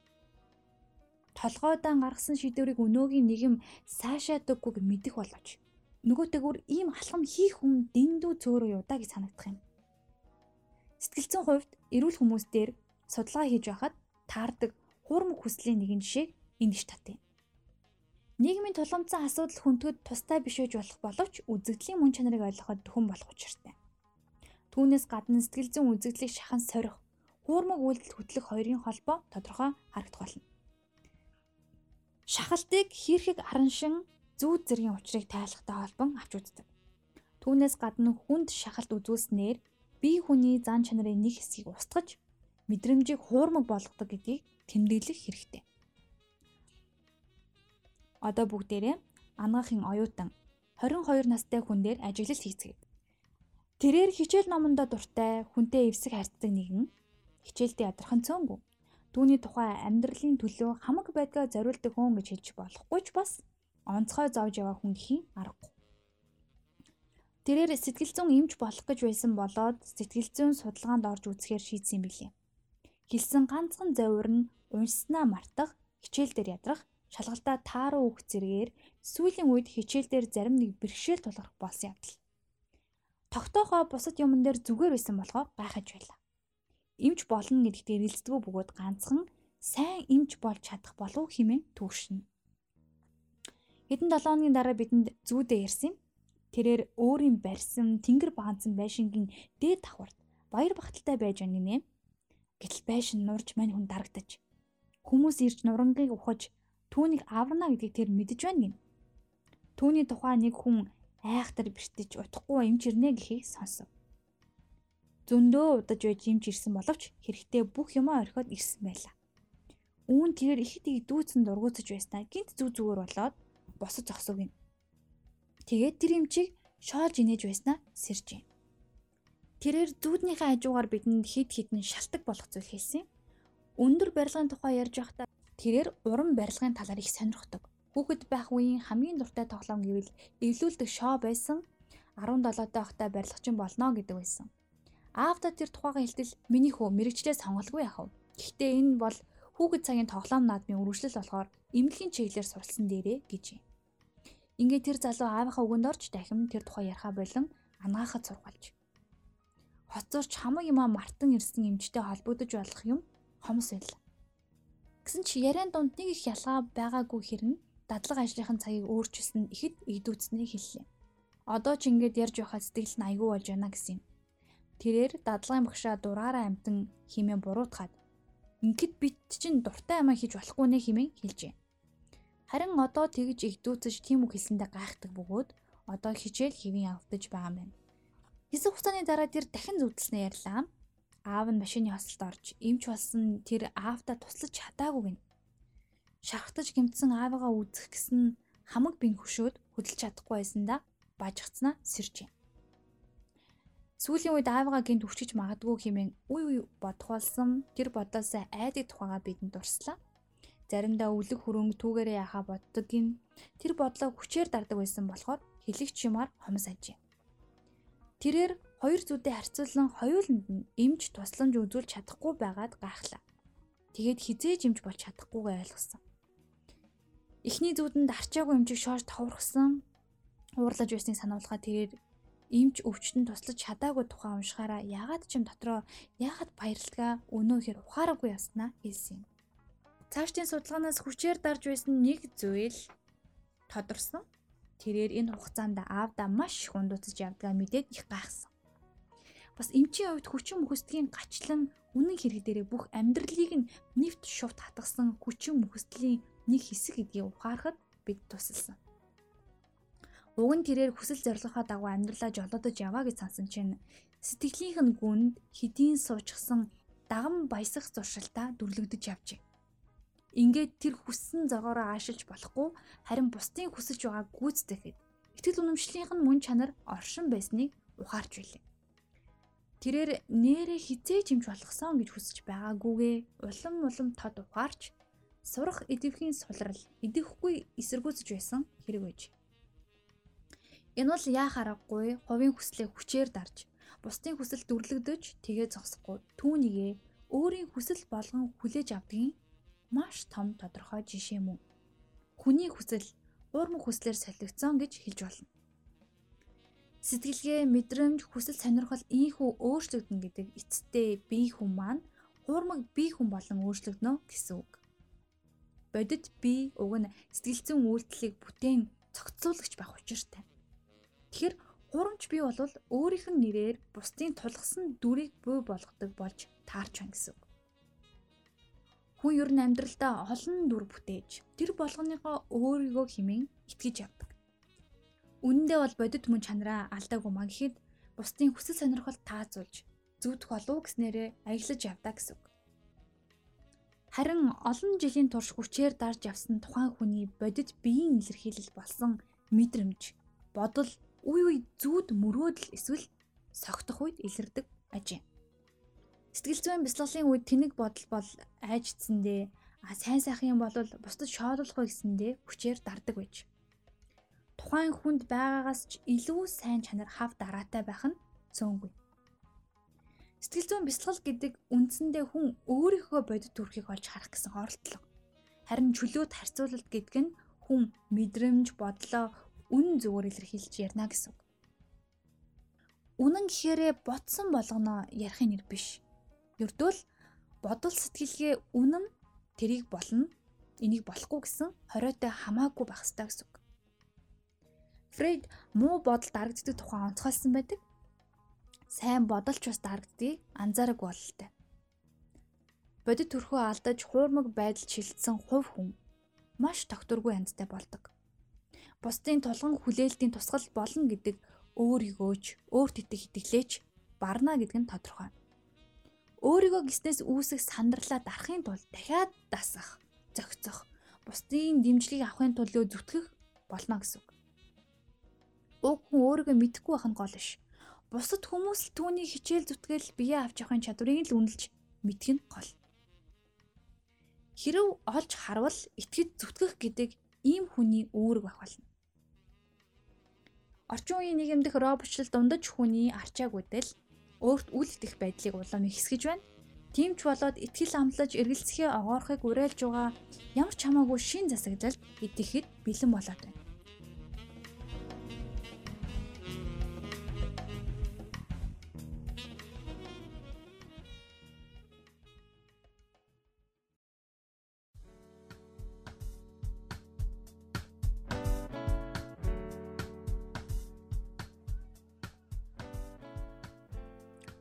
Толгой дан гаргасан шийдвэрийг өнөөгийн нийгэм сайшаадаггүйг мэдэх боловч нөгөөтэйгүр ийм алхам хийх хүн дэндүү цөөрөө юудаа гэж санагдах юм. Сэтгэлзэн хувьд эрүүл хүмүүс дээр судалгаа хийж байхад таардаг хуурмаг хүслийн нэгэн жишээг энд иш татъя. Нийгмийн тулгамдсан асуудал хүндэд тустай биш байж болох боловч үзэгдлийн мөн чанарыг ойлгоход төхөн болох учиртай. Түүнээс гадна сэтгэл зүйн үзэгдлийг шахан сорих, хуурмаг үйлдэл хөтлөх хоёрын холбоо тодорхой харагдах болно. Шахалтыг хийрхэг араншин зүүд зэргийн учрыг тайлахтай холбон авч үздэг. Түүнээс гадна хүнд шахалт үзүүлснээр бие хүний зан чанарын нэг хэсгийг устгаж мэдрэмжийг хуурмаг болгодог гэдгийг тэмдэглэх хэрэгтэй. Одоо бүгдээрээ анагаахын оюутан 22 настай хүн дээр ажиглал хийцгээе. Тэрээр хичээл номондоо дуртай хүнтэй эвсэг харьцдаг нэгэн хичээлдээ ядрахын цөөнгүй. Түүний тухай амьдралын төлөө хамаг байдгаа зориулдаг хүн гэж хэлж болохгүй ч бас онцгой зовж яваа хүн гэхийн аргагүй. Тэрээр сэтгэл зүйн эмч болох гэж байсан болоод сэтгэл зүйн судалгаанд орж үзэхээр шийдсэн билээ. Хэлсэн ганцхан зовир нь уншснаа мартах, хичээл дээр ядрах, шалгалтаа тааруу өгөх зэргээр сүүлийн үед хичээл дээр зарим нэг бэрхшээл тулгарх болсон явдал. Тогтоохоо бусад юмн дээр зүгээр байсан болохоор гайхаж байлаа. Имж болно гэдэгт эргэлздэг бөгөөд ганцхан сайн имж болж чадах болов хэмээн түүшнэ. Хэдэн 7 хоногийн дараа бидэнд зүүдээ ярьсан. Тэрээр өөрийн барьсан тэнгэр баанцсан байшингийн дээд давхарт баяр багталтай байж байна гинэ. Гэтэл байшин нурж мань хүн дарагдаж хүмүүс ирж нурангийг ухаж түүнийг аварна гэдгийг тэр мэдэж байна гин. Түүний тухай нэг хүн айхтар бэртэж утахгүй эмч ирнэ гэхийг сонсов. Зөндөө удаж байж эмч ирсэн боловч хэрэгтэй бүх юмаа орхиод ирсэн байлаа. Үүн тэр их дүүцэн дургуутж байснаа гинт зүг зүгээр болоод босож зогсов гин. Тэгээд тэр эмчийг шоолж инээж байснаа сэржээ. Тэрээр зүүднийхээ хажуугаар бидэнд хид хідэн шалтак болох зүйл хэлсэн. Өндөр барилгын тухай ярьж байхдаа тэрээр уран барилгын талаар их сонирхдог. Хүүхэд байх үеийн хамгийн дуртай тоглоом гэвэл эвлүүлдэг шоу байсан 17 таахтай барилгачин болно гэдэг байсан. Аавда тэр тухайга хэлтэл миний хөө мэрэгчлээ сонголгүй яхав. Гэхдээ энэ бол хүүхэд цагийн тоглоом наадмын үргэлжлэл болохоор эмнэлгийн чиглэлээр суралцсан дээрээ гэж юм. Ингээд тэр залуу аавынхаа үгэнд орж дахин тэр тухай яриха болон анагаахад сургалж. Хоцорч хамаг юмаа мартан ирсэн эмчтэй холбогдож болох юм хомс байл. Гэсэн чи яриан дунд нэг их ялгаа байгаагүй хэрнэ дадлага ажлынхын цагийг өөрчилсөн ихэд идүүцснээ хэллээ. Одоо ч ингэж ярьж байхад сэтгэл нь айгүй болж байна гэсэн юм. Тэрээр дадлагын багшаа дураараа амтан химээ буруутгаад ингээд бит чинь дуртай амаа хийж болохгүй нэ химээ хэлжээ. Харин одоо тэгж игдүүцэж тийм үг хэлсэндээ гайхдаг бөгөөд одоо хичээл хэвэн явагдаж байгаа юм байна. Хэсэг хугацааны дараа тэр дахин зүвдэлснээ ярьлаа. Аав нь машины хосолд орж эмч болсон тэр аавда туслаж чадаагүй гин шархтаж гимтсэн аавыгаа үзэх гэсэн хамаг бин хөшөөд хөдөлж чадахгүй байсандаа бажигцнаа сэржээ. Сүүлийн үед аавыгаа гинт өвчиж магадгүй хэмээн үе бодох болсон тэр бодлоосоо айдаг тухайга бидэнд дурслаа. Заримдаа өвлөг хөрөнгө түүгээрээ яхаа боддог гин тэр бодлоо хүчээр дардаг байсан болохоор хэлэгч юмар хомс ажээ. Тэрээр хоёр зүудээ харьцуулан хоёуланд нь эмч тусламж үзүүлж чадахгүй байгаад гайхлаа. Тэгээд хизээж эмч болж чадахгүйгээ ойлгосон. Эхний зүудэнд арчаагүй эмчийг шоож товргсон уурлаж байсныг сануулгаа тэрээр эмч өвчтөн туслаж чадаагүй тухай уншихаараа ягаад ч юм дотроо ягаад баярлалгаа өнөө хэр ухаараагүй яснаа хэлсэн юм. Цаашдын судалгаанаас хүчээр дарж байсан нэг зүйл тодорсон. Тэрээр энэ хугацаанд аавда маш их ундууцж явдгаа мэдээд их гайхсан. Бас эмчийн хувьд хүчин мөхөстгийн гачлан үнэн хэрэг дээрээ бүх амьдралыг нь нэвт шувт хатгсан хүчин мөхөстлийн нэг хэсэг гэдгийг ухаарахад бид тусалсан. Уг нь тэрээр хүсэл зорилгохоо дагуу амьдралаа жолоодож яваа гэж сансан чинь сэтгэлийнх нь гүнд хэдийн суучсан дагам баясах зуршилтаа дүрлэгдэж явжээ. Ингээд тэр хүссэн зогоороо аашилж болохгүй харин бусдын хүсэж байгааг гүйцэтгэхэд итгэл үнэмшлийнх нь мөн чанар оршин байсныг ухаарч билээ. Тэрээр нэрэ хизээж хэмж болгосон гэж хүсэж байгаагүйгээ улам улам тод ухаарч сурах идэвхийн сулрал идэвхгүй эсэргүүцэж байсан хэрэг байж. Энэ бол яа харахгүй хувийн хүслээ хүчээр дарж бусдын хүсэл дүрлэгдэж тэгээ зогсохгүй түүнийгээ өөрийн хүсэл болгон хүлээж авдгийн маш том тодорхой жишээ мөн. Хүний хүсэл уурмаг хүслээр солигдсон гэж хэлж болно. Сэтгэлгээ, мэдрэмж, хүсэл сонирхол ийхүү өөрчлөгдөн гэдэг эцэстээ бие хүн маань хуурмаг бие хүн болон өөрчлөгдөнө гэсэн үг. Бодит бие уг нь сэтгэл зүйн үйлдэлийг бүтээн цогцлуулагч байх учиртай. Тэгэхээр хурамч бие бол өөрийнх нь нэрээр бусдын тулгсан дүрийг буй болгодог болж таарч байна гэсэн үг. Хүн ер нь амьдралдаа олон дүр бүтээж тэр болгоныхоо өөрийгөө химэн итгэж явдаг. Үнэндээ бол бодит мөн чанараа алдаагүй маа гэхэд бусдын хүсэл сонирхол таазуулж зүудэх болов гэснээрээ аялаж явдаа гэсэн үг. Харин олон жилийн турш хүчээр дарж явсан тухайн хүний бодит биеийн илэрхийлэл болсон мэдрэмж, бодол үе үе зүуд мөрөөдөл эсвэл согтох үед илэрдэг ажээ. Сэтгэл зүйн бяцлаглалын үед тэнэг бодол бол айжцсэндээ а сайн сайхан юм бол бусдад шоолох вэ гэсэндээ хүчээр дардаг байж тухайн хүнд байгаагаас ч илүү сайн чанар хав дараатай байх нь цөөнгүй. Сэтгэл зүйн бясалгал гэдэг үндсэндээ хүн өөрийнхөө бодит төрхийг олж харах гэсэн оролдлого. Харин чөлөөт харьцуулалт гэдэг нь хүн мэдрэмж, бодлоо үн зүгээр илэрхийлж ярина гэсэн үг. Үнэн гэхээрээ ботсон болгоно ярихын нэр биш. Ердөө л бодол сэтгэлгээ үнэн тэрийг болно, энийг болохгүй гэсэн хориотой хамаагүй байх ёстой гэсэн үг. Фрейд муу бодол дарагддаг тухай онцгойлсон байдаг. Сайн бодолч бас дарагддгийг анзаараг бололтой. Бодит төрхөө алдаж хуурмаг байдалд шилжсэн хувь хүн маш тогтургүй янзтай болдог. Бусдын тулган хүлээлтийн тусгал болно гэдэг өөрийгөөч өөрт итэх итгэлээч барна гэдэг нь тодорхой. Өөрийгөө гиснээс үүсэх сандралаа дарахын тулд дахиад дасах, зохицох, бусдын дэмжлэгийг авахын тулд зүтгэх болно гэсэн үг уг хүн өөрийгөө мэдэхгүй байх нь гол биш. Бусад хүмүүс л түүний хичээл зүтгэл бие авч явахын чадварыг л үнэлж мэдэх нь гол. Хэрв олж харвал итгэж зүтгэх гэдэг ийм хүний үүрэг байх болно. Орчин үеийн нийгэмдэх роботчлал дундаж хүний арчаагүйдэл өөрт үл итгэх байдлыг улам ихсгэж байна. Тийм ч болоод итгэл амлаж эргэлзэхээ огоорхыг уриалж байгаа ямар ч хамаагүй шин засагдлалд итгэхэд бэлэн болоод байна.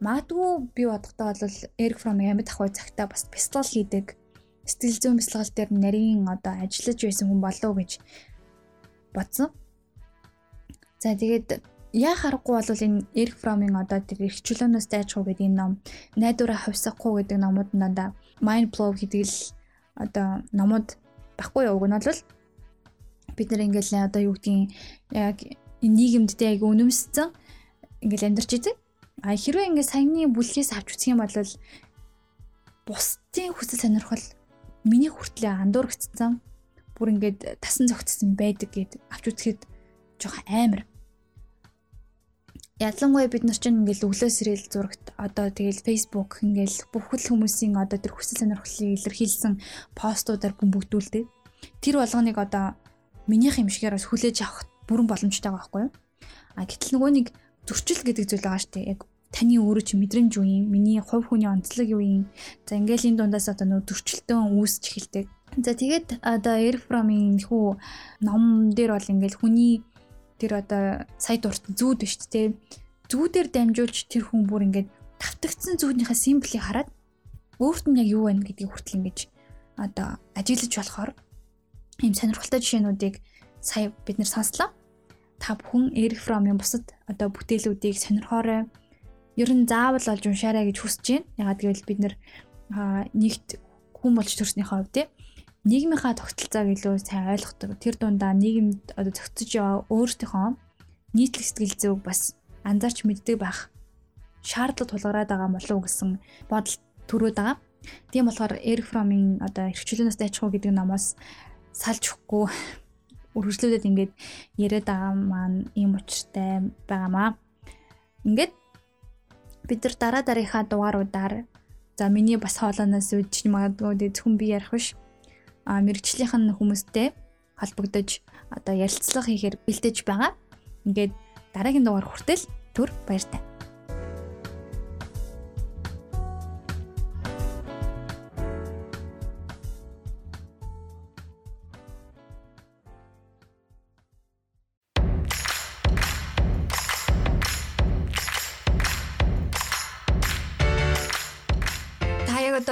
Магадгүй би бодохдоо бол Эрик Фром амьд ахуй цагтаа бас бяцлал хийдэг сэтгэл зүйн бяцлагал дээр нарийн одоо ажиллаж байсан хүн болов уу гэж бодсон. За тэгээд яа харахгүй бол энэ Эрик Фромын одоо тэр эрхчлөөнөөс дайчгүй гэдэг энэ ном найдвараа хувьсахгүй гэдэг номууд дандаа mind blow гэдэг л одоо номууд баггүй уг нь бол бид нар ингээл одоо юу гэдгийг яг нийгэмдтэй яг үнэмссэн ингээл амьдарч идэг. А хэрвээ ингээд саяны бүлгээс авч үзэх юм бол бусдын хүсэл сонирхол миний хүртлээ андуурагдсан бүр ингээд тасан зогтсон байдаг гэд авч үзэхэд жоох амар. Ялангуяа бид нар чинь ингээл өглөө сэрэл зурагт одоо тэгэл Facebook ингээл бүхэл хүмүүсийн одоо тэр хүсэл сонирхлыг илэрхийлсэн постуудаар бөмбөгдүүлдэг. Тэр болгоныг одоо минийх юм шигээр бас хүлээж авах бүрэн боломжтой байгаа байхгүй юу? А гэтэл нөгөө нэг зөрчил гэдэг зүйл байгаа шүү дээ. Яг таны өөрөө чи мэдрэмж юу юм? Миний хувь хүний онцлог юу юм? За ингээл энэ дундаас одоо нөө зөрчилтөн үүсч эхэлдэг. За тэгээд одоо Airframe-ийн хүү ном дээр бол ингээл хүний тэр одоо сая дурт зүүд биш тээ. Зүүдээр дамжуулж тэр хүн бүр ингээд тавтагдсан зүүднийхээ симплийг хараад өөрт нь яг юу байна гэдгийг хүртэл ингэж одоо ажиглаж болохоор ийм сонирхолтой жишээнүүдийг сая бид нэр сонслоо та бүхэн Eric Fromm-ийн бусад одоо бүтээлүүдийг сонирхоорой. Ер нь заавал олж уншаарай гэж хүсэж байна. Ягаад гэвэл бид нэр нэгт хүн болж төрснийхөө хувьд тийм нийгмийнхаа тогтолцоог илүү сайн ойлгодог. Тэр дундаа нийгэмд одоо зохицож яваа өөртөөхөө нийтлэг сэтгэл зүйг бас анзаарч мэддэг байх шаардлага тулгараад байгаа болов гэсэн бодол төрөөд байгаа. Тийм болохоор Eric Fromm-ийн одоо эрхчлөөнөөс дайчихуу гэдэг номоос салж өгөхгүй үргэлжлүүлээд ингээд яриад байгаа маань ийм учиртай байгаамаа. Ингээд бид нар дараа дараагийнхаа дугааруудаар за миний бас хоолойноос үдчих магадгүй зөвхөн би ярих биш. А мэрэгчлийнх нь хүмүүстэй холбогдож одоо ярилцлага хийхээр бэлдэж байгаа. Ингээд дараагийн дугаар хүртэл түр баяртай.